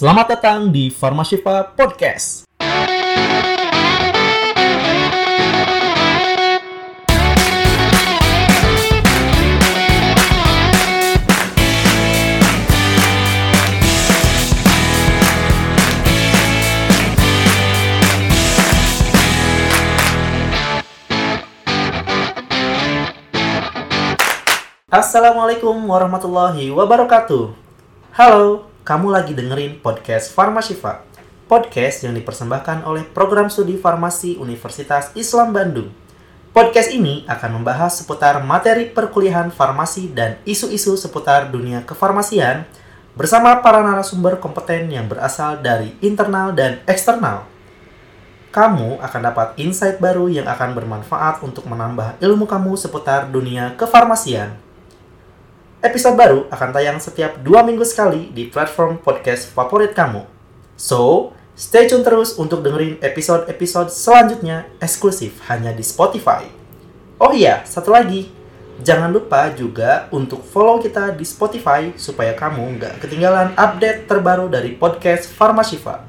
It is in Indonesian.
Selamat datang di Farmashifa Podcast. Assalamualaikum warahmatullahi wabarakatuh. Halo, kamu lagi dengerin podcast Farmashifa. Podcast yang dipersembahkan oleh Program Studi Farmasi Universitas Islam Bandung. Podcast ini akan membahas seputar materi perkuliahan farmasi dan isu-isu seputar dunia kefarmasian bersama para narasumber kompeten yang berasal dari internal dan eksternal. Kamu akan dapat insight baru yang akan bermanfaat untuk menambah ilmu kamu seputar dunia kefarmasian. Episode baru akan tayang setiap dua minggu sekali di platform podcast favorit kamu. So, stay tune terus untuk dengerin episode-episode selanjutnya eksklusif hanya di Spotify. Oh iya, satu lagi. Jangan lupa juga untuk follow kita di Spotify supaya kamu nggak ketinggalan update terbaru dari podcast Farmashifa.